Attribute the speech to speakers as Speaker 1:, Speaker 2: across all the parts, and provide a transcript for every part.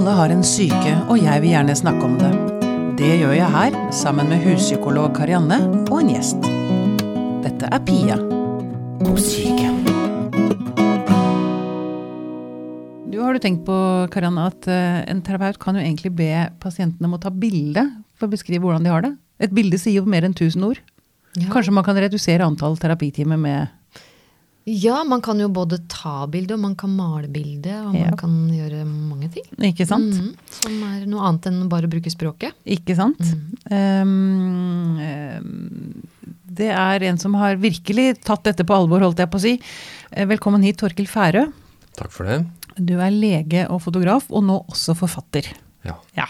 Speaker 1: Alle har en syke, og jeg vil gjerne snakke om det. Det gjør jeg her, sammen med huspsykolog Karianne og en gjest. Dette er Pia om syke. Du, har du tenkt på, Karianne, at eh, en terapeut kan jo egentlig be pasientene om å ta bilde for å beskrive hvordan de har det? Et bilde sier jo mer enn 1000 ord.
Speaker 2: Ja.
Speaker 1: Kanskje man kan redusere antall terapitimer med
Speaker 2: Ja, man kan jo både ta bilde, og man kan male bilde, og
Speaker 1: Ja.
Speaker 2: man kan gjøre mange ting.
Speaker 1: Ikke sant?
Speaker 2: Mm, som er noe annet enn bare å bruke språket.
Speaker 1: Ikke sant? Mm. um, det er en som har virkelig tatt dette på alvor, holdt jeg på å si. Eh, Velkommen hit, Torkil Færø.
Speaker 3: Takk for det.
Speaker 1: Du er lege og fotograf, og nå også forfatter.
Speaker 3: Ja.
Speaker 1: Ja.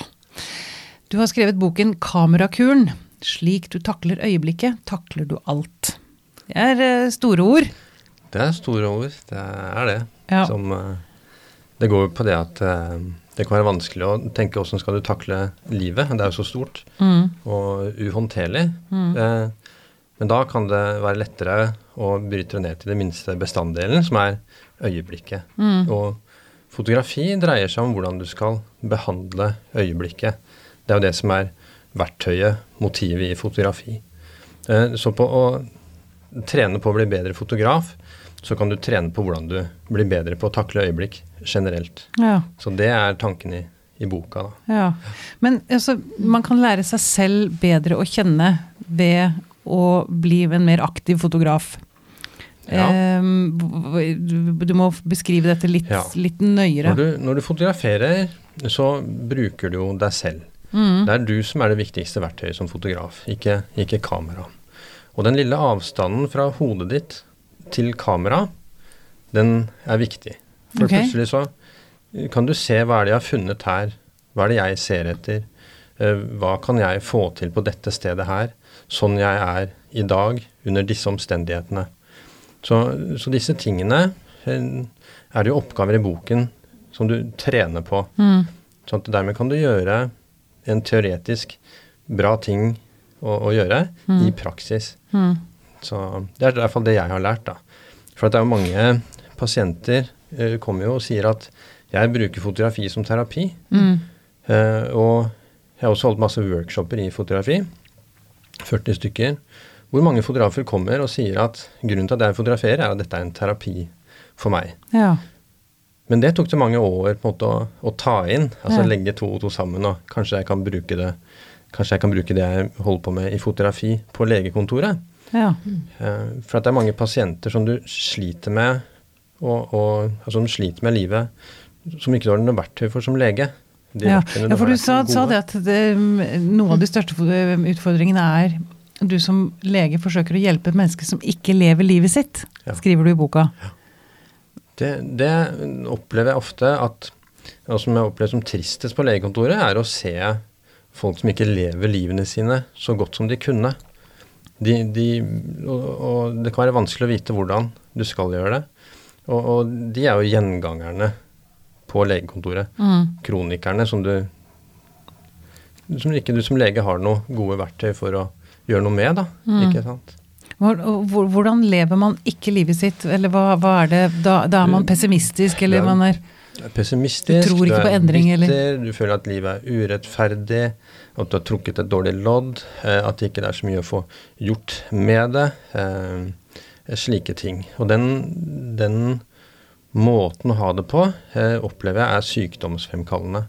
Speaker 1: Du har skrevet boken 'Kamerakuren'. Slik du takler øyeblikket, takler du alt. Det er eh, store ord.
Speaker 3: Det er store ord, det er det.
Speaker 1: Ja.
Speaker 3: Som, eh, det går jo på det at eh, det kan være vanskelig å tenke hvordan skal du takle livet. Det er jo så stort
Speaker 1: Mm.
Speaker 3: og uhåndterlig. Eh, men da kan det være lettere å bryte det ned til det minste bestanddelen, som er øyeblikket.
Speaker 1: Mm.
Speaker 3: Og fotografi dreier seg om hvordan du skal behandle øyeblikket. Det er jo det som er verktøyet, motivet i fotografi. Eh, Så på å trene på å bli bedre fotograf, så kan du trene på hvordan du blir bedre på å takle øyeblikk generelt.
Speaker 1: Ja.
Speaker 3: Så det er tanken i, i boka, da.
Speaker 1: Ja. Men altså, man kan lære seg selv bedre å kjenne ved å bli en mer aktiv fotograf.
Speaker 3: Ja.
Speaker 1: Ehm, du må beskrive dette litt,
Speaker 3: Ja.
Speaker 1: litt nøyere.
Speaker 3: Når du, når du fotograferer, så bruker du jo deg selv.
Speaker 1: Mm.
Speaker 3: Det er du som er det viktigste verktøyet som fotograf, ikke, ikke kamera. Og den lille avstanden fra hodet ditt til kamera, den er viktig. For
Speaker 1: okay.
Speaker 3: plutselig så kan du se hva er det jeg har funnet her, hva er det jeg ser etter, eh, hva kan jeg få til på dette stedet her, sånn jeg er i dag under disse omstendighetene. Så, så disse tingene eh, er det jo oppgaver i boken som du trener på.
Speaker 1: Mm.
Speaker 3: Sånn at dermed kan du gjøre en teoretisk bra ting å, å gjøre i praksis.
Speaker 1: Mm.
Speaker 3: Så det er i hvert fall det jeg har lært, da. For det er jo mange pasienter uh, kommer jo og sier at jeg bruker fotografi som terapi.
Speaker 1: Mm.
Speaker 3: Uh, og jeg har også holdt masse workshoper i fotografi, 40 stykker, hvor mange fotografer kommer og sier at grunnen til at jeg fotograferer, er at dette er en terapi for meg.
Speaker 1: Ja.
Speaker 3: Men det tok det mange år på en måte å, å ta inn, altså
Speaker 1: Ja.
Speaker 3: legge to og to sammen, og kanskje jeg kan bruke det Kanskje jeg kan bruke det jeg holder på med i fotografi på legekontoret.
Speaker 1: Ja.
Speaker 3: Eh, for at det er mange pasienter som du sliter med, og, og, altså som sliter med livet, som ikke du har noe verktøy for som lege. De
Speaker 1: Ja. ja, for du sa, sa det at det, noen av de største utfordringene er du som lege forsøker å hjelpe et menneske som ikke lever livet sitt,
Speaker 3: Ja.
Speaker 1: skriver du i boka.
Speaker 3: Det, det opplever jeg ofte at og som jeg opplever som tristest på legekontoret, er å se folk som ikke lever livene sine så godt som de kunne. De, de, og, og det kan være vanskelig å vite hvordan du skal gjøre det. Og, og de er jo gjengangerne på legekontoret.
Speaker 1: Mm.
Speaker 3: Kronikerne som du som ikke du som lege har noe gode verktøy for å gjøre noe med, da.
Speaker 1: Mm.
Speaker 3: Ikke sant?
Speaker 1: Hvordan lever man ikke livet sitt, eller hva, hva er det Da, da er man pessimistisk, eller man er
Speaker 3: pessimistisk,
Speaker 1: Du tror ikke på endring, eller?
Speaker 3: du føler at livet er urettferdig, at du har trukket et dårlig lodd, eh, at det ikke er så mye å få gjort med det. Eh, slike ting. Og den, den måten å ha det på eh, opplever jeg er sykdomsfremkallende.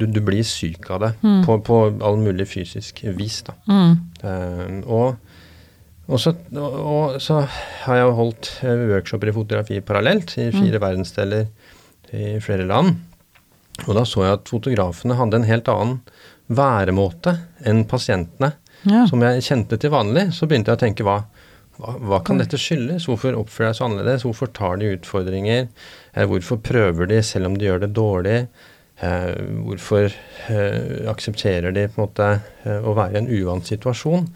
Speaker 3: Du, du blir syk av det
Speaker 1: Mm.
Speaker 3: på, på all mulig fysisk vis. da.
Speaker 1: mm.
Speaker 3: Eh, og, og, så, og, og så har jeg holdt workshoper i fotografi parallelt i fire verdensdeler i flere land. Og da så jeg at fotografene hadde en helt annen væremåte enn pasientene.
Speaker 1: Ja.
Speaker 3: Som jeg kjente til vanlig. Så begynte jeg å tenke hva, hva, hva kan dette skyldes? Hvorfor oppfører jeg så annerledes? Hvorfor tar de utfordringer? Eh, hvorfor prøver de selv om de gjør det dårlig? Eh, hvorfor eh, aksepterer de på en måte å være i en uvant situasjon?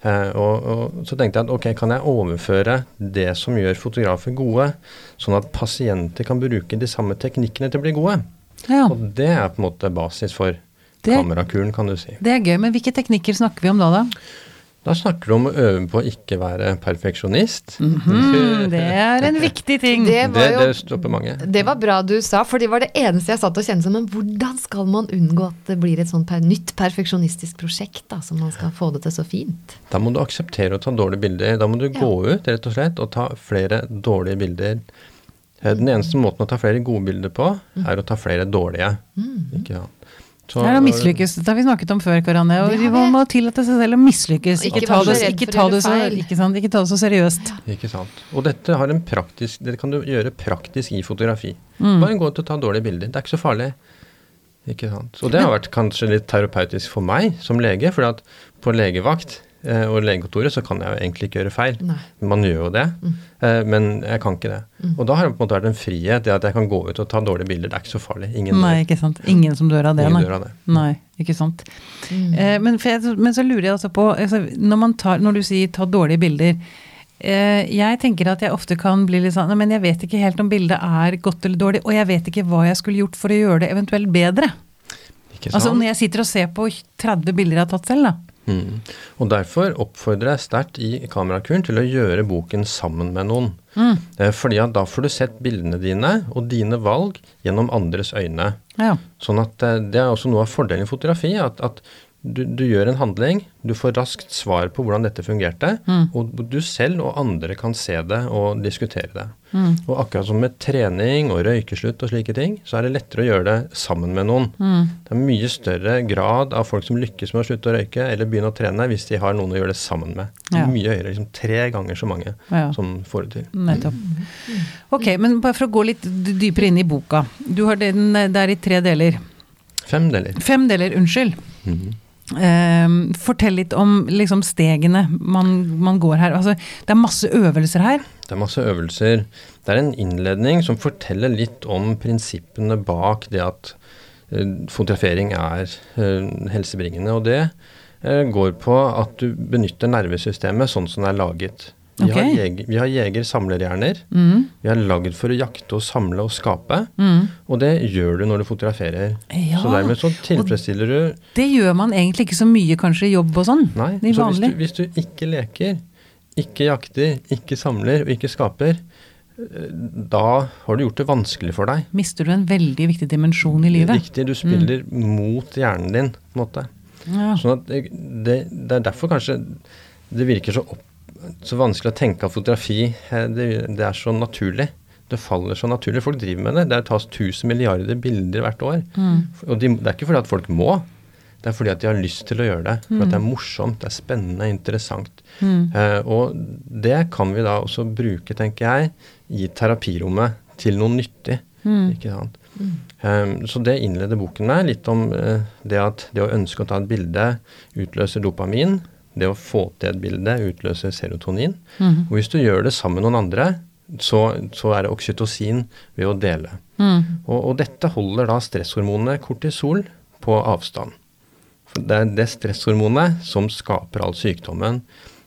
Speaker 3: Og, og så tenkte jeg at ok, kan jeg overføre det som gjør fotografer gode, sånn at pasienter kan bruke de samme teknikkene til å bli gode?
Speaker 1: ja.
Speaker 3: Og det er på en måte basis for
Speaker 1: Det-
Speaker 3: kamerakuren, kan du si.
Speaker 1: Det er gøy, men hvilke teknikker snakker vi om da, da?
Speaker 3: Da snakker du om å øve på å ikke være perfeksjonist.
Speaker 1: Mhm, det er en viktig ting.
Speaker 2: Det
Speaker 3: Det,
Speaker 2: var jo
Speaker 3: det stopper mange.
Speaker 2: Det var bra du sa, for det var det eneste jeg satt og kjente som Men hvordan skal man unngå at det blir et sånt per nytt perfeksjonistisk prosjekt, da, som man skal få det til så fint?
Speaker 3: Da må du akseptere å ta dårlige bilder. Da må du
Speaker 2: Ja.
Speaker 3: gå ut rett og slett og ta flere dårlige bilder. Eh, Den eneste måten å ta flere gode bilder på,
Speaker 2: Mm.
Speaker 3: er å ta flere dårlige. Ikke sant? Så-
Speaker 1: Det er å mislykkes. Det har vi snakket om før, Karanne Og vi må, tillate seg selv å mislykkes.
Speaker 2: Ikke
Speaker 1: Ikke ta det, ikke ta det, så, ikke? Ikke ta det så seriøst.
Speaker 3: Ikke sant. Og dette har en praktisk, dette, kan du gjøre praktisk i fotografi.
Speaker 1: Mm.
Speaker 3: Bare gå ut og ta dårlige bilder. Det er ikke så farlig. Ikke sant. Og det har vært kanskje litt terapeutisk for meg som lege, for at på legevakt og legekontoret så kan jeg jo egentlig ikke gjøre feil.
Speaker 2: Nei.
Speaker 3: Man gjør jo det, eh, men jeg kan ikke det. Og da har det på en måte vært en frihet det at jeg kan gå ut og ta dårlige bilder. Det er ikke så farlig. Ingen,
Speaker 1: Nei, ikke sant. Ingen som dør av det,
Speaker 3: ingen
Speaker 1: nei.
Speaker 3: dør av det.
Speaker 1: Nei, ikke sant. Eh, men, for jeg, men så lurer jeg altså på altså, når, man tar, når du sier ta dårlige bilder eh, Jeg tenker at jeg ofte kan bli litt sånn Men jeg vet ikke helt om bildet er godt eller dårlig, og jeg vet ikke hva jeg skulle gjort for å gjøre det eventuelt bedre.
Speaker 3: Ikke
Speaker 1: Altså når jeg sitter og ser på 30 bilder jeg har tatt selv, da.
Speaker 3: Mm. Og derfor oppfordrer jeg sterkt i Kamerakuren til å gjøre boken sammen med noen.
Speaker 1: Mm.
Speaker 3: Eh, fordi at da får du sett bildene dine og dine valg gjennom andres øyne.
Speaker 1: Ja.
Speaker 3: Sånn at eh, Det er også noe av fordelen i fotografi. At, at du, du gjør en handling, du får raskt svar på hvordan dette fungerte, og du selv og andre kan se det og diskutere det. Og akkurat som med trening og røykeslutt og slike ting, så er det lettere å gjøre det sammen med noen. Det er mye større grad av folk som lykkes med å slutte å røyke eller begynne å trene hvis de har noen å gjøre det sammen med.
Speaker 1: Ja.
Speaker 3: Mye høyere, liksom tre ganger så mange
Speaker 1: Ja.
Speaker 3: som får det til.
Speaker 1: Nettopp. Ok, men bare for å gå litt dypere inn i boka. Du har den, det er i tre deler.
Speaker 3: Fem deler.
Speaker 1: Fem deler, unnskyld.
Speaker 3: Mhm.
Speaker 1: Eh, fortell litt om liksom, stegene man, man går her. Altså, det er masse øvelser her.
Speaker 3: Det er masse øvelser. Det er en innledning som forteller litt om prinsippene bak det at eh, fotografering er eh, helsebringende. Og det eh, går på at du benytter nervesystemet sånn som det er laget. Vi
Speaker 1: okay.
Speaker 3: har, jeger, vi har jeger-samlerhjerner.
Speaker 1: Mm.
Speaker 3: Vi er lagd for å jakte og samle og skape.
Speaker 1: Mm.
Speaker 3: Og det gjør du når du fotograferer.
Speaker 1: Ja,
Speaker 3: Så dermed så tilfredsstiller du
Speaker 1: Det gjør man egentlig ikke så mye kanskje i jobb og sånn.
Speaker 3: Nei. Så hvis du, hvis du ikke leker, ikke jakter, ikke samler og ikke skaper, eh, da har du gjort det vanskelig for deg.
Speaker 1: Mister du en veldig viktig dimensjon i livet.
Speaker 3: Riktig, du spiller mot hjernen din, på en måte.
Speaker 1: Ja.
Speaker 3: Sånn at det, det, det er derfor kanskje det virker så, opp, så vanskelig å tenke at fotografi eh, det, det er så naturlig. Det faller så naturlig. Folk driver med det. Det tas 1000 milliarder bilder hvert år. Og de, det er ikke fordi at folk må. Det er fordi at de har lyst til å gjøre det. For at det er morsomt, det er spennende, interessant. Eh, og det kan vi da også bruke, tenker jeg, i terapirommet til noe nyttig. Ikke sant? Um, så det innleder boken med, litt om eh, det at det å ønske å ta et bilde utløser dopamin. Det å få til et bilde utløser serotonin. Og hvis du gjør det sammen med noen andre, så, så er det oksytocin ved å dele. Og, og dette holder da stresshormonet kortisol på avstand. For det er det stresshormonet som skaper all sykdommen,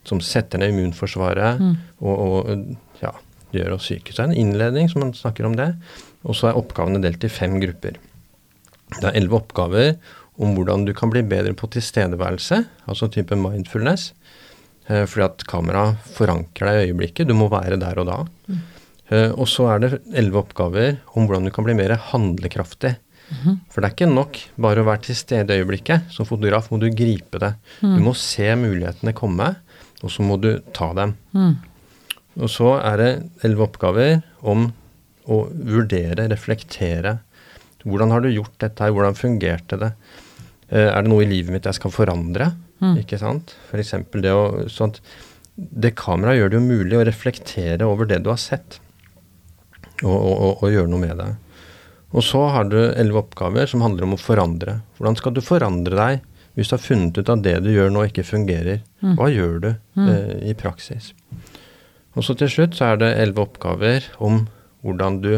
Speaker 3: som setter ned immunforsvaret og, og ja, gjør oss syke. Så det er en innledning som man snakker om det. Og så er oppgavene delt i fem grupper. Det er elleve oppgaver om hvordan du kan bli bedre på tilstedeværelse, altså type mindfulness. Eh, fordi at kamera forankrer deg i øyeblikket. Du må være der og da. Mm. og så er det elleve oppgaver om hvordan du kan bli mer handlekraftig. For det er ikke nok bare å være til stede i øyeblikket. Som fotograf må du gripe det. Du må se mulighetene komme, og så må du ta dem. Og så er det elleve oppgaver om å vurdere, reflektere. Hvordan har du gjort dette her? Hvordan fungerte det? Eh, er det noe i livet mitt jeg skal forandre? Ikke sant? For eksempel det å sånn Det kameraet gjør det jo mulig å reflektere over det du har sett, og, og, og, og gjøre noe med det. Og så har du elleve oppgaver som handler om å forandre. Hvordan skal du forandre deg hvis du har funnet ut at det du gjør nå ikke fungerer? Hva gjør du eh, i praksis? Og så til slutt så er det elleve oppgaver om hvordan du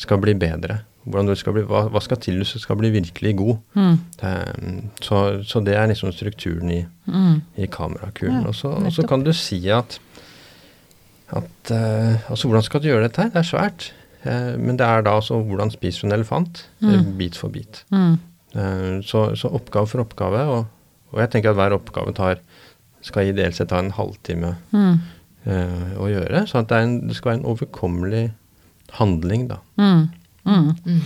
Speaker 3: skal bli bedre. Hvordan du skal bli, hva, hva skal til hvis du skal bli virkelig god? Det, så, så det er liksom strukturen i, i kamerakulen.
Speaker 1: Ja,
Speaker 3: og, så, kan du si at, at uh, altså hvordan skal du gjøre dette her? Det er svært. Uh, men det er da altså hvordan spiser du en elefant? Eh, Bit for bit.
Speaker 1: Mm.
Speaker 3: Eh, så, så oppgave for oppgave, og, og jeg tenker at hver oppgave tar skal ideelt sett ta en halvtime
Speaker 1: Mm.
Speaker 3: å gjøre. Så det, en, det skal være en overkommelig handling, da.
Speaker 1: Mm. Mm.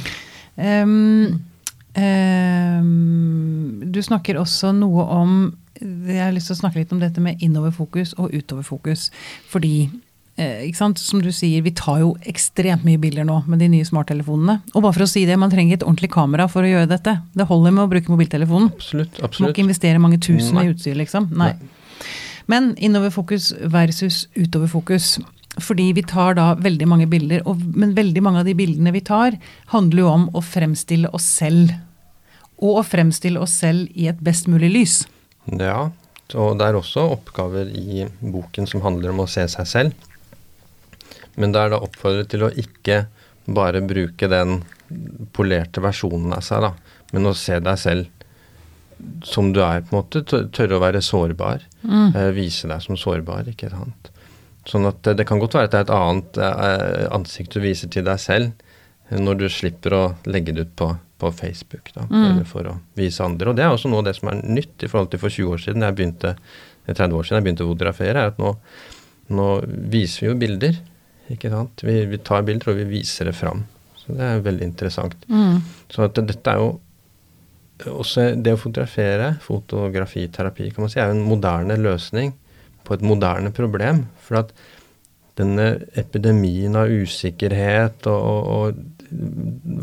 Speaker 2: Um,
Speaker 1: ehm, du snakker også noe om Jeg har lyst til å snakke litt om dette med innoverfokus og utoverfokus. Fordi, eh, ikke sant, som du sier, vi tar jo ekstremt mye bilder nå med de nye smarttelefonene. Og bare for å si det, man trenger et ordentlig kamera for å gjøre dette. Det holder med å bruke mobiltelefonen.
Speaker 3: Absolutt. absolutt.
Speaker 1: Må ikke investere mange tusen
Speaker 3: Nei.
Speaker 1: i utstyr, liksom. Nei. Men innoverfokus versus utoverfokus. Fordi vi tar da veldig mange bilder, og, men veldig mange av de bildene vi tar, handler jo om å fremstille oss selv. Og å fremstille oss selv i et best mulig lys.
Speaker 3: Ja, og det er også oppgaver i boken som handler om å se seg selv. Men det er da oppfordret til å ikke bare bruke den polerte versjonen av seg, da, men å se deg selv som du er, på en måte. Tørre å være sårbar. Mm. vise deg som sårbar, ikke sant. Sånn at det, det kan godt være at det er et annet eh, ansikt du viser til deg selv eh, når du slipper å legge det ut på, på Facebook, da, eller for å vise andre. Og det er også noe av det som er nytt i forhold til for 20 år siden, jeg begynte, eh, 30 år siden jeg begynte å fotografere, er at nå, nå viser vi jo bilder. Ikke sant? Vi, vi tar bilder, og vi viser det fram. Så det er veldig interessant. Så at dette er jo også det å fotografere, fotografiterapi, kan man si, er jo en moderne løsning på et moderne problem. For at denne epidemien av usikkerhet og, og,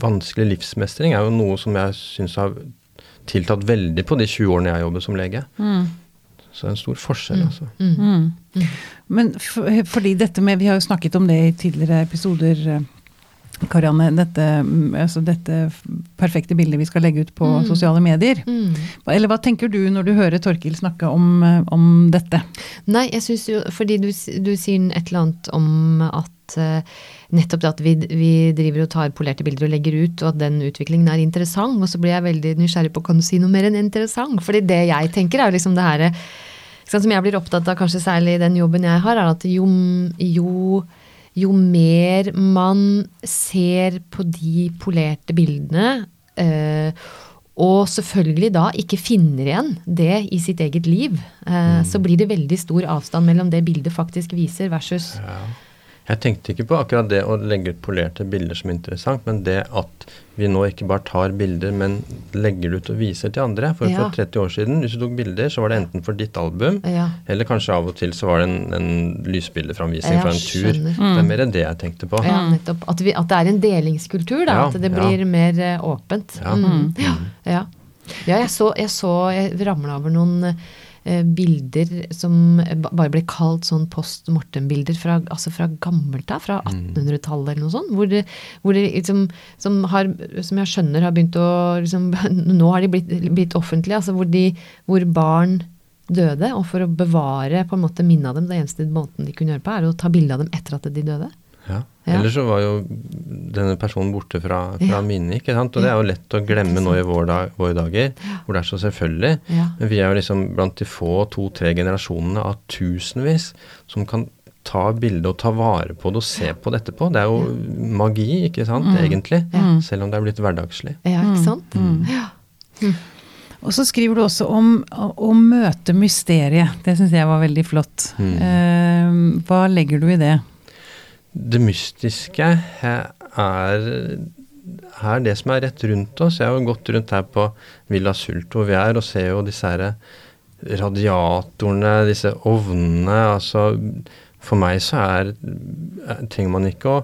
Speaker 3: vanskelig livsmestring er jo noe som jeg syns har tiltatt veldig på de 20 årene jeg jobber som lege. Så det er en stor forskjell, altså.
Speaker 1: Mm. Men for, fordi dette med Vi har jo snakket om det i tidligere episoder, eh, Karianne. Dette, mm, altså dette perfekte bildet vi skal legge ut på sosiale medier.
Speaker 2: Mm.
Speaker 1: Eller hva tenker du når du hører Torkil snakke om, eh, om dette?
Speaker 2: Nei, jeg syns jo Fordi du, du sier et eller annet om at uh, nettopp det at vi, vi driver og tar polerte bilder og legger ut, og at den utviklingen er interessant. Og så blir jeg veldig nysgjerrig på kan du si noe mer enn interessant? Fordi det jeg tenker, er jo liksom det herre Som jeg blir opptatt av, kanskje særlig i den jobben jeg har, er at jo, jo jo mer man ser på de polerte bildene, eh, og selvfølgelig da ikke finner igjen det i sitt eget liv, eh, så blir det veldig stor avstand mellom det bildet faktisk viser, versus.
Speaker 3: Jeg tenkte ikke på akkurat det å legge ut polerte bilder som interessant, men det at vi nå ikke bare tar bilder, men legger det ut og viser til andre. For
Speaker 2: Ja.
Speaker 3: for 30 år siden, hvis du tok bilder, så var det enten for ditt album,
Speaker 2: Ja.
Speaker 3: eller kanskje av og til så var det en, en lysbildeframvisning
Speaker 2: Ja,
Speaker 3: fra en tur.
Speaker 2: skjønner.
Speaker 3: Det er mer det jeg tenkte på.
Speaker 2: Ja, nettopp. At, vi, at det er en delingskultur, da.
Speaker 3: Ja,
Speaker 2: at det
Speaker 3: ja.
Speaker 2: blir mer eh, åpent.
Speaker 3: Ja.
Speaker 2: Mm. Ja. ja. ja, jeg så Jeg, så, jeg ramla over noen bilder som bare ble kalt sånn post mortem-bilder fra, altså fra gammelt av, fra 1800-tallet eller noe sånt. Hvor det, hvor det liksom, som, har, som jeg skjønner har begynt å liksom, Nå har de blitt, blitt offentlige. Altså hvor, de, hvor barn døde, og for å bevare på en måte minnet av dem, det eneste måten de kunne gjøre på, er å ta bilde av dem etter at de døde.
Speaker 3: Ja.
Speaker 2: Ja.
Speaker 3: Ellers så var jo denne personen borte fra, fra
Speaker 2: Ja.
Speaker 3: minnet, ikke sant. Og det er jo lett å glemme nå i vår dag, våre dager, hvor det er så selvfølgelig.
Speaker 2: Ja.
Speaker 3: Men vi er jo liksom blant de få to-tre generasjonene av tusenvis som kan ta bilde og ta vare på det og se på det etterpå. Det er jo magi, ikke sant, egentlig. Selv om det er blitt hverdagslig.
Speaker 2: Ja, ikke sant? Ja.
Speaker 1: Og så skriver du også om å møte mysteriet. Det syns jeg var veldig flott.
Speaker 3: Mm.
Speaker 1: Eh, hva legger du i det?
Speaker 3: Det mystiske er, er det som er rett rundt oss. Jeg har jo gått rundt her på Villa Sult hvor vi er, og ser jo disse her radiatorene, disse ovnene. Altså, for meg så er, er trenger man ikke å,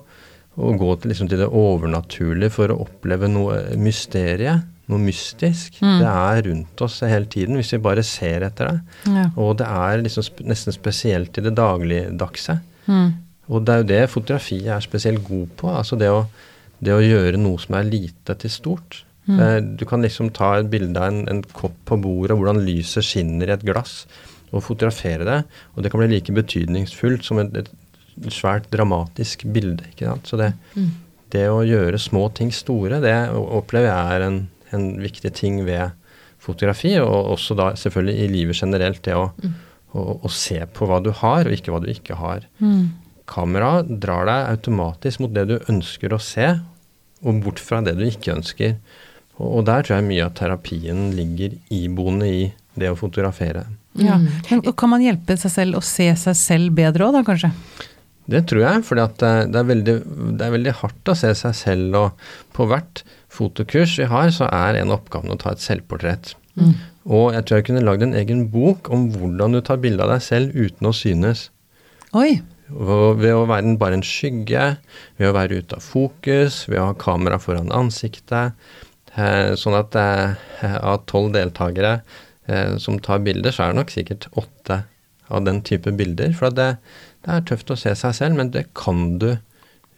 Speaker 3: å gå til, liksom, til det overnaturlige for å oppleve noe mysterie. Noe mystisk. Det er rundt oss hele tiden, hvis vi bare ser etter det.
Speaker 1: Ja.
Speaker 3: Og det er liksom sp nesten spesielt i det dagligdagse.
Speaker 1: Mm.
Speaker 3: Og det er jo det fotografiet er spesielt god på. Altså det å, det å gjøre noe som er lite til stort. Eh, Du kan liksom ta et bilde av en, en kopp på bordet, og hvordan lyset skinner i et glass, og fotografere det. Og det kan bli like betydningsfullt som et, et svært dramatisk bilde. ikke sant? Så det, det å gjøre små ting store, det opplever jeg er en, en viktig ting ved fotografi, og også da selvfølgelig i livet generelt, det å, å, å se på hva du har, og ikke hva du ikke har. Kamera drar deg automatisk mot det du ønsker å se, og bort fra det du ikke ønsker. Og, der tror jeg mye av terapien ligger iboende i det å fotografere.
Speaker 1: Ja.
Speaker 2: Mm.
Speaker 1: Men kan man hjelpe seg selv å se seg selv bedre òg, da kanskje?
Speaker 3: Det tror jeg, for det, det, er veldig- det er veldig hardt å se seg selv, og på hvert fotokurs vi har, så er en av oppgavene å ta et selvportrett.
Speaker 1: Mm.
Speaker 3: Og jeg tror jeg kunne lagd en egen bok om hvordan du tar bilde av deg selv uten å synes.
Speaker 1: Oi.
Speaker 3: Og ved å være bare en skygge, ved å være ute av fokus, ved å ha kamera foran ansiktet. Eh, sånn at eh, av tolv deltakere eh, som tar bilder, så er det nok sikkert åtte av den type bilder. For det, det er tøft å se seg selv, men det kan du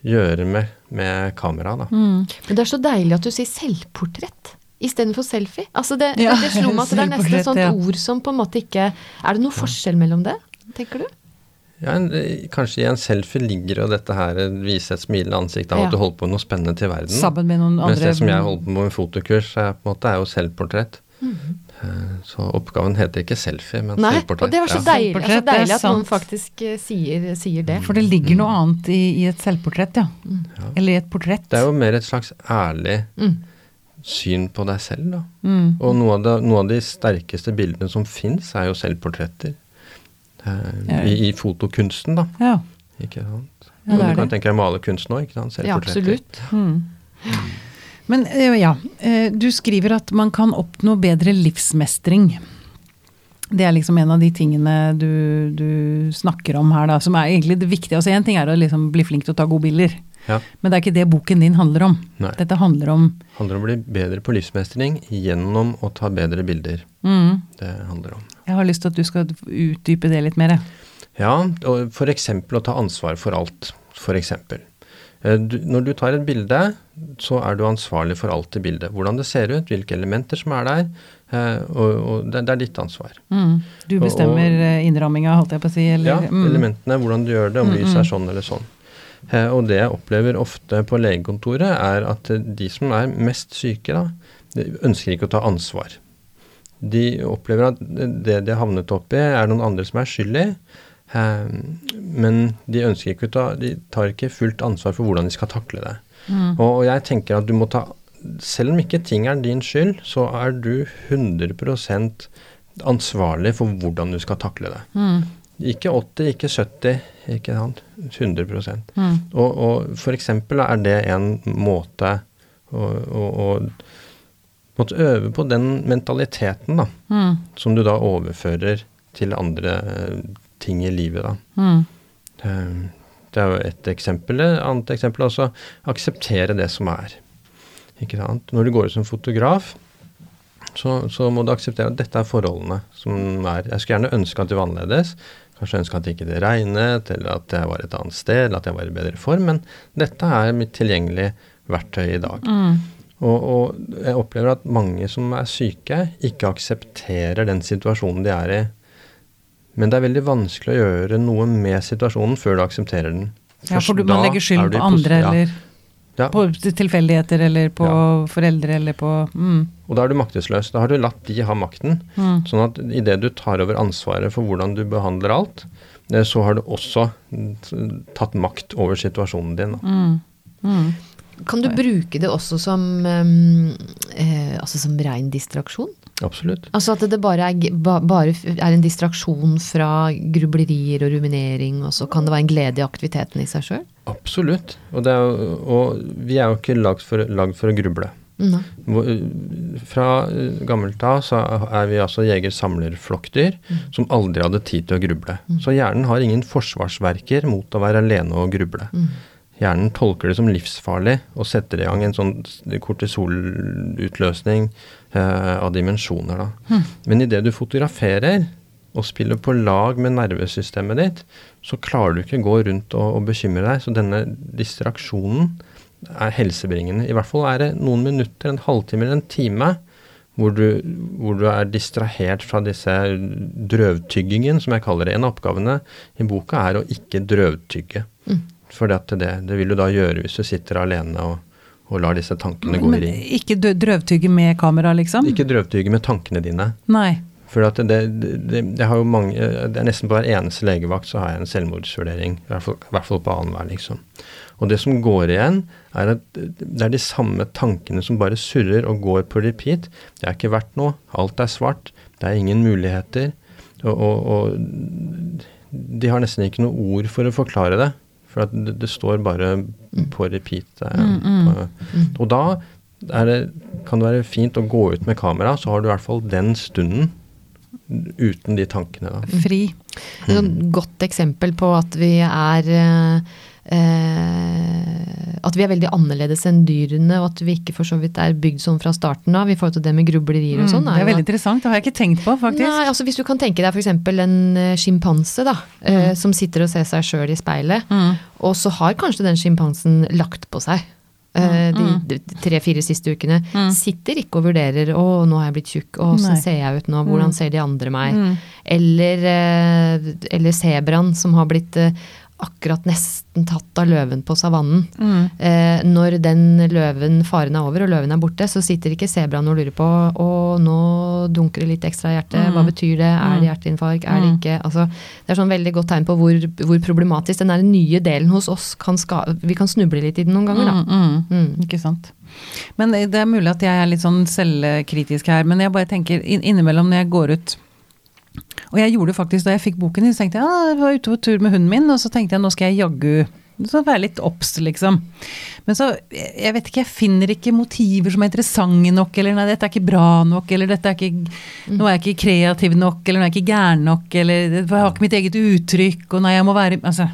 Speaker 3: gjøre med, med kamera, da.
Speaker 1: Mm.
Speaker 2: Men det er så deilig at du sier selvportrett istedenfor selfie. Altså det,
Speaker 1: Ja,
Speaker 2: det slo meg at det er nesten et sånt
Speaker 1: ja.
Speaker 2: ord som på en måte ikke Er det noe forskjell mellom det, tenker du?
Speaker 3: Ja, en, eh, kanskje i en selfie ligger jo dette her eh, vise et smilende ansikt av
Speaker 2: Ja.
Speaker 3: at du holder på med noe spennende til verden.
Speaker 1: Sammen med noen
Speaker 3: Mens
Speaker 1: andre
Speaker 3: det som jeg holder på med med fotokurs, er, på en måte, er jo selvportrett.
Speaker 2: Mm
Speaker 3: Eh, Så oppgaven heter ikke selfie, men
Speaker 2: Nei,
Speaker 3: selvportrett.
Speaker 2: og det var så
Speaker 3: ja.
Speaker 2: deilig, altså
Speaker 1: det er
Speaker 2: deilig at noen faktisk sier, sier det.
Speaker 1: For det ligger noe annet i, i et selvportrett, ja. Eller i et portrett.
Speaker 3: Det er jo mer et slags ærlig
Speaker 2: Mm.
Speaker 3: syn på deg selv, da.
Speaker 1: Mm.
Speaker 3: Og noe av, det, noe av de sterkeste bildene som fins, er jo selvportretter. Eh, i, I fotokunsten, da.
Speaker 1: Ja.
Speaker 3: Ikke sant?
Speaker 1: Ja,
Speaker 3: Og du kan
Speaker 1: det.
Speaker 3: tenke deg malerkunsten òg, ikke sant?
Speaker 2: Ja, absolutt.
Speaker 1: Mm. Men eh, ja, eh, du skriver at man kan oppnå bedre livsmestring. Det er liksom en av de tingene du, du snakker om her, da, som er egentlig det viktige. Altså Én ting er å liksom bli flink til å ta gode bilder,
Speaker 3: Ja.
Speaker 1: men det er ikke det boken din handler om.
Speaker 3: Nei.
Speaker 1: Dette handler om
Speaker 3: handler om å bli bedre på livsmestring gjennom å ta bedre bilder.
Speaker 1: mm,
Speaker 3: Det handler om.
Speaker 1: Jeg har lyst til at du skal utdype det litt mer.
Speaker 3: Ja, og eksempel å ta ansvar for alt. For eksempel. Eh, Du, når du tar et bilde, så er du ansvarlig for alt i bildet. Hvordan det ser ut, hvilke elementer som er der. eh, Og, og det, er ditt ansvar.
Speaker 1: Mm. Du bestemmer eh, innramminga, holdt jeg på å si. Eller,
Speaker 3: Ja,
Speaker 1: mm.
Speaker 3: elementene, hvordan du gjør det, om lyset er sånn eller sånn. Og det jeg opplever ofte på legekontoret, er at de som er mest syke, da, ønsker ikke å ta ansvar. De opplever at det de har havnet opp i, er noen andre som er skyld i. eh, Men de ønsker ikke å ta De tar ikke fullt ansvar for hvordan de skal takle det.
Speaker 1: Mm.
Speaker 3: Og, jeg tenker at du må ta Selv om ikke ting er din skyld, så er du 100% ansvarlig for hvordan du skal takle det.
Speaker 1: Mm.
Speaker 3: Ikke 80, ikke 70, ikke sant. 100
Speaker 1: Mm.
Speaker 3: Og, og eksempel er det en måte å, å, å måtte øve på den mentaliteten da,
Speaker 1: Mm.
Speaker 3: som du da overfører til andre eh, ting i livet. da.
Speaker 1: Mm.
Speaker 3: Eh, Det er jo et eksempel. Et annet eksempel er også akseptere det som er. Ikke sant? Når du går ut som fotograf, så, så må du akseptere at dette er forholdene som er. Jeg skulle gjerne ønske at det var annerledes. Kanskje ønske at det ikke regnet, eller at jeg var et annet sted, eller at jeg var i bedre form. Men dette er mitt tilgjengelige verktøy i dag.
Speaker 1: Mm.
Speaker 3: Og, og jeg opplever at mange som er syke, ikke aksepterer den situasjonen de er i. Men det er veldig vanskelig å gjøre noe med situasjonen før du aksepterer den.
Speaker 1: Ja, for du, man legger
Speaker 3: er
Speaker 1: skyld på andre,
Speaker 3: ja,
Speaker 1: eller
Speaker 3: ja.
Speaker 1: på tilfeldigheter, eller på
Speaker 3: Ja.
Speaker 1: foreldre, eller på mm.
Speaker 3: Og da er du maktesløs. Da har du latt de ha makten.
Speaker 1: Mm.
Speaker 3: Sånn at idet du tar over ansvaret for hvordan du behandler alt, eh, så har du også tatt makt over situasjonen din.
Speaker 1: Mm. Mm.
Speaker 2: Kan du bruke det også som, um, eh, altså som rein distraksjon?
Speaker 3: Absolutt.
Speaker 2: Altså at det bare er, ba, bare er en distraksjon fra grublerier og ruminering, og så kan det være en glede i aktiviteten i seg sjøl?
Speaker 3: Absolutt. Og, det er, og vi er jo ikke lagd for, lagd for å gruble.
Speaker 2: Nei.
Speaker 3: Fra eh, gammelt av så er vi altså jeger-samler-flokkdyr som aldri hadde tid til å gruble. Så hjernen har ingen forsvarsverker mot å være alene og gruble. Hjernen tolker det som livsfarlig og setter i gang en sånn kortisolutløsning eh, av dimensjoner. Da. Men idet du fotograferer og spiller på lag med nervesystemet ditt, så klarer du ikke gå rundt og, og bekymre deg. Så denne distraksjonen er helsebringende. I hvert fall er det noen minutter, en halvtime eller en time, hvor du, hvor du er distrahert fra disse drøvtyggingen, som jeg kaller det. En av oppgavene i boka er å ikke drøvtygge. For det, det vil du da gjøre hvis du sitter alene og, og lar disse tankene gå i
Speaker 1: Men
Speaker 3: ring.
Speaker 1: ikke drøvtygge med kamera, liksom?
Speaker 3: Ikke drøvtygge med tankene dine.
Speaker 1: Nei.
Speaker 3: For at det, det, det, det har jo mange, det er nesten på hver eneste legevakt så har jeg en selvmordsvurdering. I hvert fall, i hvert fall på annenhver, liksom. Og det som går igjen, er at det er de samme tankene som bare surrer og går på repeat. Det er ikke verdt noe. Alt er svart. Det er ingen muligheter. og, og, og de har nesten ikke noe ord for å forklare det. For det, det står bare på repeat. eh, På, og da det, kan det være fint å gå ut med kamera, så har du i hvert fall den stunden uten de tankene. da.
Speaker 1: Fri.
Speaker 2: Et godt eksempel på at vi er eh, eh, At vi er veldig annerledes enn dyrene, og at vi ikke for så vidt er bygd sånn fra starten av i forhold til det med grublerier og sånn.
Speaker 1: Mm, det er veldig
Speaker 2: at-
Speaker 1: interessant, det har jeg ikke tenkt på, faktisk.
Speaker 2: Nei, altså Hvis du kan tenke deg f.eks. en eh, sjimpanse da, eh, som sitter og ser seg sjøl i speilet,
Speaker 1: Mm.
Speaker 2: og så har kanskje den sjimpansen lagt på seg. eh,
Speaker 1: Mm.
Speaker 2: De, de tre-fire siste ukene. Sitter ikke og vurderer 'Å, nå har jeg blitt tjukk. Å, åssen ser jeg ut nå? Hvordan ser de andre meg?'
Speaker 1: Mm.
Speaker 2: Eller, eh, eller sebraen som har blitt eh, akkurat nesten tatt av løven på savannen.
Speaker 1: Mm.
Speaker 2: Eh, når den løven, faren er over og løven er borte, så sitter ikke sebraen og lurer på å nå dunker det litt ekstra i hjertet, hva betyr det, er det hjerteinfarkt, er det ikke altså, Det er sånn veldig godt tegn på hvor, hvor problematisk den nye delen hos oss kan ska Vi kan snuble litt i den noen ganger, da.
Speaker 1: Mm, mm.
Speaker 2: Mm.
Speaker 1: Ikke sant. Men det er mulig at jeg er litt sånn selvkritisk her, men jeg bare tenker innimellom når jeg går ut Og jeg gjorde det faktisk da jeg fikk boken, så tenkte jeg ja, jeg var ute på tur med hunden min, og så tenkte jeg nå skal jeg jaggu så være litt obs, liksom. Men så, jeg vet ikke, jeg finner ikke motiver som er interessante nok, eller nei, dette er ikke bra nok, eller dette er ikke Nå er jeg ikke kreativ nok, eller nå er jeg ikke gæren nok, eller jeg har ikke mitt eget uttrykk, og nei, jeg må være Altså.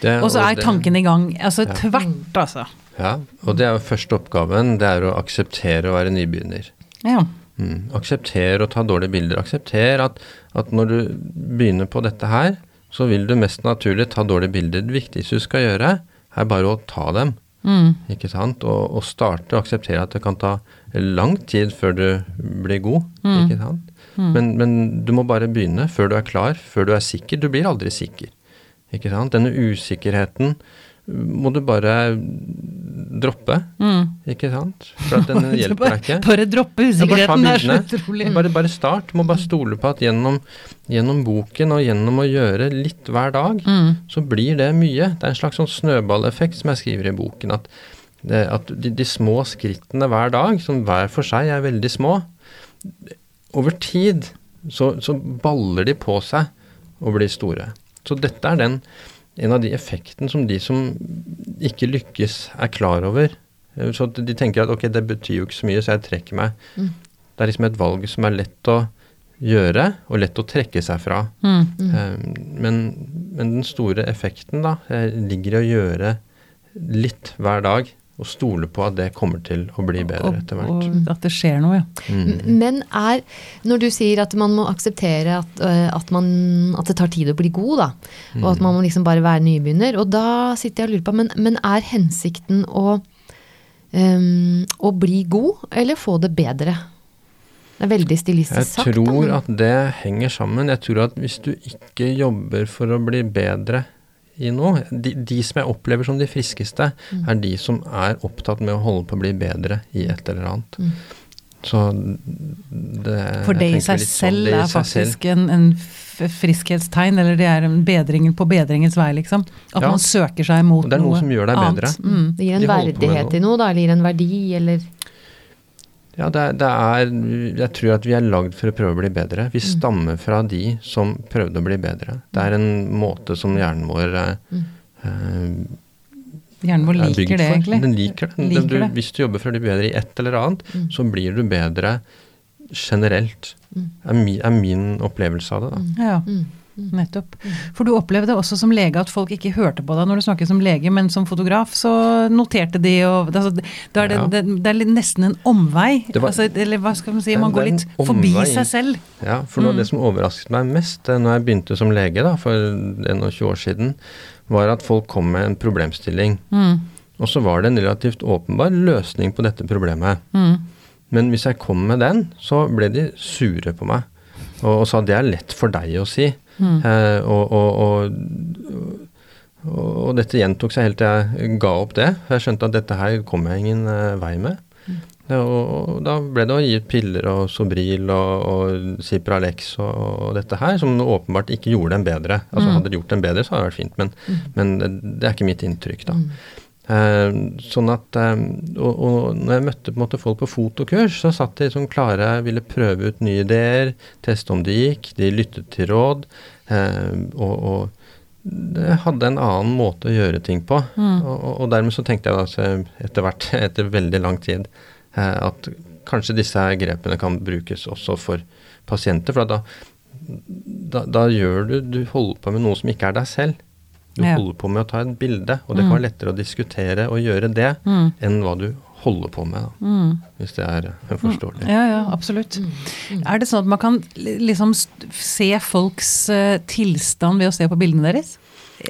Speaker 3: Det-
Speaker 1: Og så er tanken i gang. Altså tvert, altså.
Speaker 3: Ja, og det er jo første oppgaven, det er å akseptere å være nybegynner.
Speaker 1: Ja.
Speaker 3: Mm. Aksepter å ta dårlige bilder. Aksepter at, at når du begynner på dette her, så vil du mest naturlig ta dårlige bilder. Det viktigste du skal gjøre, er bare å ta dem.
Speaker 1: Mm.
Speaker 3: Ikke sant? Og, og starte å akseptere at det kan ta lang tid før du blir god. Ikke sant? Men, men du må bare begynne før du er klar, før du er sikker. Du blir aldri sikker. Ikke sant? Denne usikkerheten må du bare droppe.
Speaker 1: Mm.
Speaker 3: Ikke sant? For at den hjelper deg ikke.
Speaker 1: Bare droppe usikkerheten, det er så utrolig.
Speaker 3: Bare, bare start. Må bare stole på at gjennom, gjennom boken og gjennom å gjøre litt hver dag,
Speaker 1: Mm.
Speaker 3: så blir det mye. Det er en slags sånn snøballeffekt som jeg skriver i boken. At, det, at de, de små skrittene hver dag, som hver for seg er veldig små, over tid så, så baller de på seg og blir store. Så dette er den, en av de effektene som de som ikke lykkes, er klar over. Eh, Så de tenker at ok, det betyr jo ikke så mye, så jeg trekker meg. Det er liksom et valg som er lett å gjøre, og lett å trekke seg fra.
Speaker 1: Mm.
Speaker 3: mm. Men, men den store effekten da, eh, ligger i å gjøre litt hver dag, og stole på at det kommer til å bli bedre etter hvert.
Speaker 1: og at det skjer noe, ja.
Speaker 3: Mm.
Speaker 2: Men er, når du sier at man må akseptere at, øh, at, man, at det tar tid å bli god, da, og at man må liksom bare være nybegynner, og da sitter jeg og lurer på, men, men er hensikten å, um, å bli god, eller få det bedre? Det er veldig stilistisk
Speaker 3: Jeg
Speaker 2: sagt.
Speaker 3: tror
Speaker 2: da, men-
Speaker 3: at det henger sammen. Jeg tror at hvis du ikke jobber for å bli bedre i noe De, de som jeg opplever som de friskeste,
Speaker 2: Mm.
Speaker 3: er de som er opptatt med å holde på å bli bedre i et eller annet.
Speaker 2: Mm.
Speaker 3: Så det
Speaker 1: For det i seg
Speaker 3: litt sånn,
Speaker 1: selv er
Speaker 3: faktisk selv.
Speaker 1: en, en friskhetstegn, eller det er en bedring på bedringens vei, liksom. At
Speaker 3: Ja.
Speaker 1: man søker seg mot
Speaker 3: noe annet. det er noe som gjør deg bedre.
Speaker 1: Mm.
Speaker 2: Det gir en
Speaker 3: De
Speaker 2: verdighet i noe, da, eller gir en verdi, eller
Speaker 3: Ja, det, er- det er Jeg tror at vi er lagd for å prøve å bli bedre.
Speaker 1: Mm.
Speaker 3: Vi stammer fra de som prøvde å bli bedre. Det er en måte som hjernen vår mm. eh,
Speaker 1: Hjernen vår
Speaker 3: er
Speaker 1: liker det,
Speaker 3: for.
Speaker 1: egentlig.
Speaker 3: Den liker det.
Speaker 1: Liker
Speaker 3: du,
Speaker 1: det.
Speaker 3: Hvis du jobber for å bli bedre i et eller annet,
Speaker 2: Mm.
Speaker 3: så blir du bedre generelt.
Speaker 1: Mm.
Speaker 3: Er, mi, er min opplevelse av det, da.
Speaker 1: Ja,
Speaker 2: mm.
Speaker 1: Nettopp. For du opplevde også som lege at folk ikke hørte på deg når du snakket som lege, men som fotograf så noterte de og altså, Da er det, det, det er nesten en omvei.
Speaker 3: Var-
Speaker 1: altså, eller hva skal man si, man går litt forbi
Speaker 3: omvei.
Speaker 1: seg selv.
Speaker 3: Ja, for noe av
Speaker 1: Mm.
Speaker 3: det som overrasket meg mest eh, når jeg begynte som lege da, for 21 år siden, var at folk kom med en problemstilling.
Speaker 1: Mm.
Speaker 3: Og så var det en relativt åpenbar løsning på dette problemet.
Speaker 1: Mm.
Speaker 3: Men hvis jeg kom med den, så ble de sure på meg. Og, og sa det er lett for deg å si.
Speaker 1: Mm.
Speaker 3: Eh, og, og, og, og, dette gjentok seg helt til jeg ga opp det. Jeg skjønte at dette her kom jeg ingen eh, vei med. Ja, og, og da ble det å gi piller og Sobril og, Cipralex og, dette her, som åpenbart ikke gjorde dem bedre. Altså
Speaker 1: Mm.
Speaker 3: Hadde det gjort dem bedre, så hadde det vært fint, men, men det er ikke mitt inntrykk, da.
Speaker 2: Mm.
Speaker 3: Eh, sånn at, eh, og, og når jeg møtte på en måte folk på fotokurs, så satt de sånn klare, ville prøve ut nye ideer, teste om det gikk, de lyttet til råd. Eh, og, og det hadde en annen måte å gjøre ting på.
Speaker 1: Mm.
Speaker 3: Og, og dermed så tenkte jeg altså etter hvert, etter veldig lang tid, eh, at kanskje disse grepene kan brukes også for pasienter. For da, da, da gjør du Du holder på med noe som ikke er deg selv. Du
Speaker 1: Ja.
Speaker 3: holder på med å ta et bilde, og det kan
Speaker 1: Mm.
Speaker 3: være lettere å diskutere og gjøre det
Speaker 1: Mm.
Speaker 3: enn hva du holder på med, da,
Speaker 1: Mm.
Speaker 3: hvis det er eh, forståelig.
Speaker 1: Ja, ja, absolutt. Er det sånn at man kan liksom se folks eh, tilstand ved å se på bildene deres?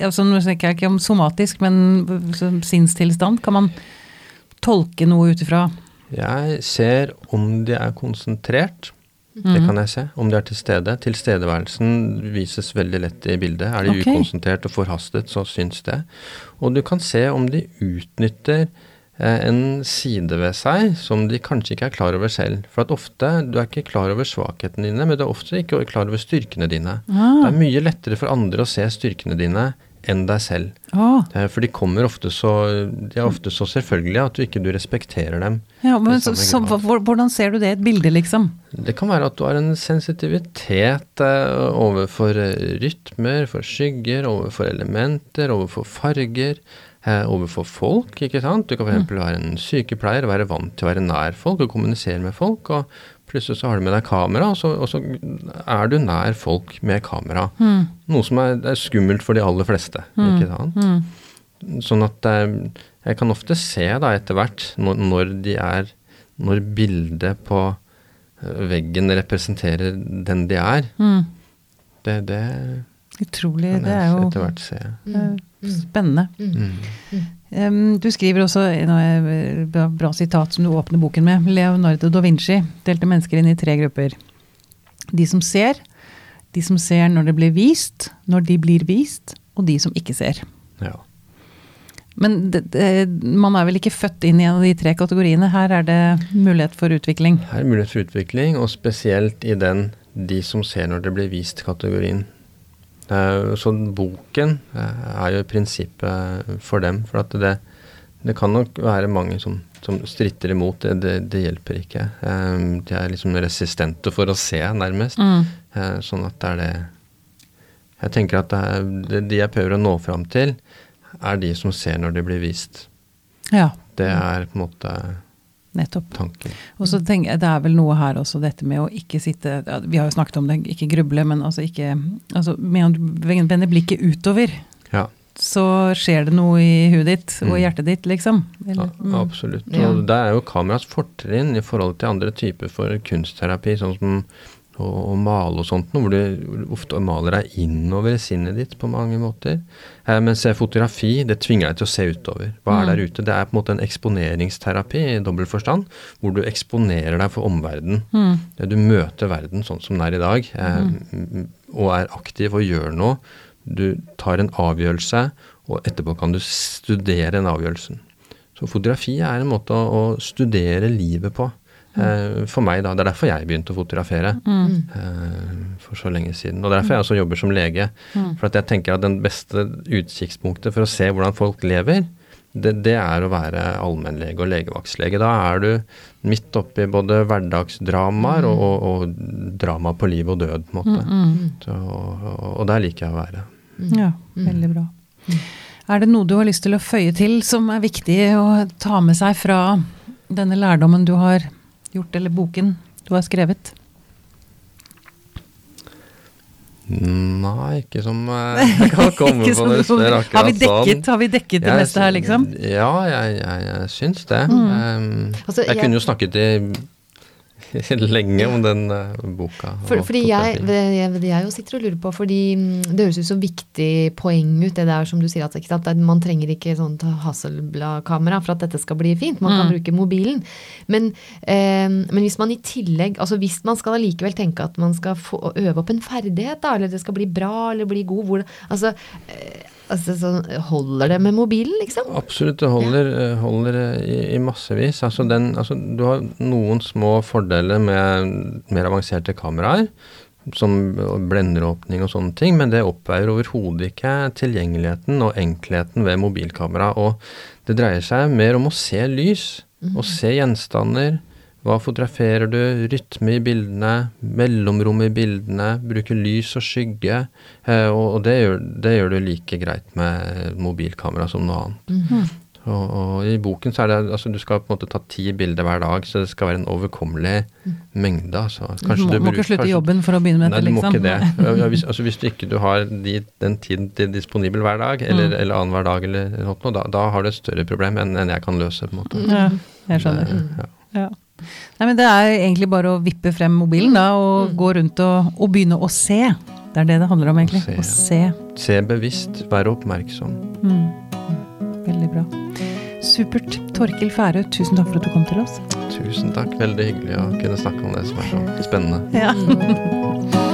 Speaker 1: Altså, nå snakker jeg ikke om somatisk, men sinnstilstand. Kan man tolke noe ut ifra
Speaker 3: Jeg ser om de er konsentrert. Det
Speaker 1: Mhm.
Speaker 3: kan jeg se. Om de er til stede. Tilstedeværelsen vises veldig lett i bildet. Er de
Speaker 1: okay.
Speaker 3: ukonsentrert og forhastet, så syns det. Og du kan se om de utnytter eh, en side ved seg som de kanskje ikke er klar over selv. For at ofte, du er ikke klar over svakhetene dine, men du er ofte ikke klar over styrkene dine.
Speaker 1: Ah.
Speaker 3: Det er mye lettere for andre å se styrkene dine enn deg selv.
Speaker 1: Å,
Speaker 3: Eh, For de kommer ofte så De er ofte så selvfølgelige at du ikke du respekterer dem.
Speaker 1: ja, men så, så, hvordan ser du det i et bilde, liksom?
Speaker 3: Det kan være at du har en sensitivitet eh, overfor eh, rytmer, for skygger, overfor elementer, overfor farger, eh, overfor folk, ikke sant. Du kan f.eks. være en sykepleier og være vant til å være nær folk og kommunisere med folk, og plutselig så har du med deg kamera, og så, og så er du nær folk med kamera.
Speaker 1: Mm.
Speaker 3: Noe som er, er skummelt for de aller fleste, ikke sant.
Speaker 1: Mm.
Speaker 3: Sånn at eh, jeg kan ofte se da etter hvert når, når de er Når bildet på eh, veggen representerer den de er.
Speaker 1: Mm.
Speaker 3: Det, det
Speaker 1: Utrolig.
Speaker 3: kan
Speaker 1: Det er jo
Speaker 3: etter hvert se.
Speaker 1: eh, spennende. Du skriver også er bra, bra sitat som du åpner boken med. Leonardo da Vinci delte mennesker inn i tre grupper. De som ser, de som ser når det blir vist, når de blir vist, og de som ikke ser.
Speaker 3: Ja.
Speaker 1: Men det, det, man er vel ikke født inn i en av de tre kategoriene. Her er det mulighet for utvikling.
Speaker 3: Her er mulighet for utvikling, og spesielt i den 'de som ser når det blir vist'-kategorien. Eh, Så boken eh, er jo i prinsippet for dem. For at det, det kan nok være mange som, som stritter imot. Det, det, det hjelper ikke. Eh, De er liksom resistente for å se, nærmest.
Speaker 1: Mm.
Speaker 3: Sånn at det er det Jeg tenker at det er, de jeg prøver å nå fram til, er de som ser når det blir vist.
Speaker 1: Ja,
Speaker 3: Det er på en måte
Speaker 1: nettopp.
Speaker 3: Tanker.
Speaker 1: Og så tenker jeg, Det er vel noe her også, dette med å ikke sitte ja, Vi har jo snakket om det, ikke gruble, men altså ikke altså Med å vende blikket utover,
Speaker 3: Ja.
Speaker 1: så skjer det noe i huet ditt og
Speaker 3: Mm.
Speaker 1: i hjertet ditt, liksom. Eller,
Speaker 3: Ja,
Speaker 1: mm.
Speaker 3: absolutt.
Speaker 2: Ja.
Speaker 3: Og der er jo kameras fortrinn i forhold til andre typer for kunstterapi, sånn som å, og male og sånt, noe hvor du ofte maler deg innover i sinnet ditt på mange måter. Eh, mens eh, fotografi, det tvinger deg til å se utover. Hva er
Speaker 1: Mm.
Speaker 3: der ute? Det er på en måte en eksponeringsterapi i dobbelt forstand, hvor du eksponerer deg for omverdenen.
Speaker 1: Mm.
Speaker 3: Du møter verden sånn som den er i dag, eh, mm. og er aktiv og gjør noe. Du tar en avgjørelse, og etterpå kan du studere den avgjørelsen. Så fotografi er en måte å, å studere livet på. Eh, for meg, da. Det er derfor jeg begynte å fotografere
Speaker 1: Mm.
Speaker 3: eh, for så lenge siden. Og det er derfor jeg også jobber som lege.
Speaker 1: Mm.
Speaker 3: For at jeg tenker at den beste utkikkspunktet for å se hvordan folk lever, det, det er å være allmennlege og legevaktslege. Da er du midt oppi både hverdagsdramaer og, og, og drama på liv og død, på en måte.
Speaker 1: Mm.
Speaker 3: Så, og, og der liker jeg å være.
Speaker 1: Ja, veldig bra. Er det noe du har lyst til å føye til som er viktig å ta med seg fra denne lærdommen du har gjort, eller boken du har skrevet?
Speaker 3: Nei, ikke som eh, jeg kan komme på
Speaker 1: sånn-
Speaker 3: det stedet
Speaker 1: har,
Speaker 3: akkurat
Speaker 1: vi dekket, har vi dekket det
Speaker 3: Jeg-
Speaker 1: meste her, liksom?
Speaker 3: Ja, jeg, jeg, jeg syns det.
Speaker 1: Mm.
Speaker 3: Um,
Speaker 2: Altså,
Speaker 3: jeg,
Speaker 2: jeg-
Speaker 3: kunne jo snakket i lenge om den eh, boka.
Speaker 2: For, fordi jeg, jeg, jeg sitter og lurer på, fordi mm, det høres ut som viktig poeng ut, det der som du sier at ikke at man trenger ikke sånt Hasselblad-kamera for at dette skal bli fint. Man kan
Speaker 1: Mm.
Speaker 2: bruke mobilen. Men, eh, men hvis man i tillegg, altså hvis man skal allikevel tenke at man skal få, øve opp en ferdighet, da, eller det skal bli bra eller bli god, hvor, altså, eh, altså så holder det med mobilen, liksom?
Speaker 3: Absolutt, det holder, ja. holder eh, i, i massevis. Altså den, altså du har noen små fordeler med mer avanserte kameraer, som blenderåpning og sånne ting, men det oppveier overhodet ikke tilgjengeligheten og enkelheten ved mobilkamera. Og Det dreier seg mer om å se lys, og se gjenstander. Hva fotograferer du? Rytme i bildene, mellomrom i bildene, bruke lys og skygge. Eh, og det, gjør, det gjør du like greit med mobilkamera som noe annet. Og, og i boken så er det altså du skal på en måte ta ti bilder hver dag, så det skal være en overkommelig mengde. Altså.
Speaker 1: Du må, du
Speaker 3: bruker-
Speaker 1: ikke slutte
Speaker 3: kanskje-
Speaker 1: jobben for å begynne med
Speaker 3: Nei,
Speaker 1: dette,
Speaker 3: du må
Speaker 1: liksom.
Speaker 3: ikke det. Ja, Hvis, altså, hvis du ikke du har de, den tiden til disponibel hver dag, eller,
Speaker 1: Mm.
Speaker 3: eller annenhver dag, eller noe, da, da har du et større problem enn, enn jeg kan løse. på en måte.
Speaker 1: Ja, jeg skjønner.
Speaker 3: Det- ja.
Speaker 1: Ja. Nei, men det er egentlig bare å vippe frem mobilen da, og gå rundt og, og begynne å se. Det er det det handler om, egentlig.
Speaker 3: se,
Speaker 1: Å se.
Speaker 3: Se bevisst, være oppmerksom.
Speaker 1: Mm. Veldig bra. Supert. Torkil Færø, tusen takk for at du kom til oss.
Speaker 3: Tusen takk. Veldig hyggelig å kunne snakke om det som er så spennende.
Speaker 1: Ja.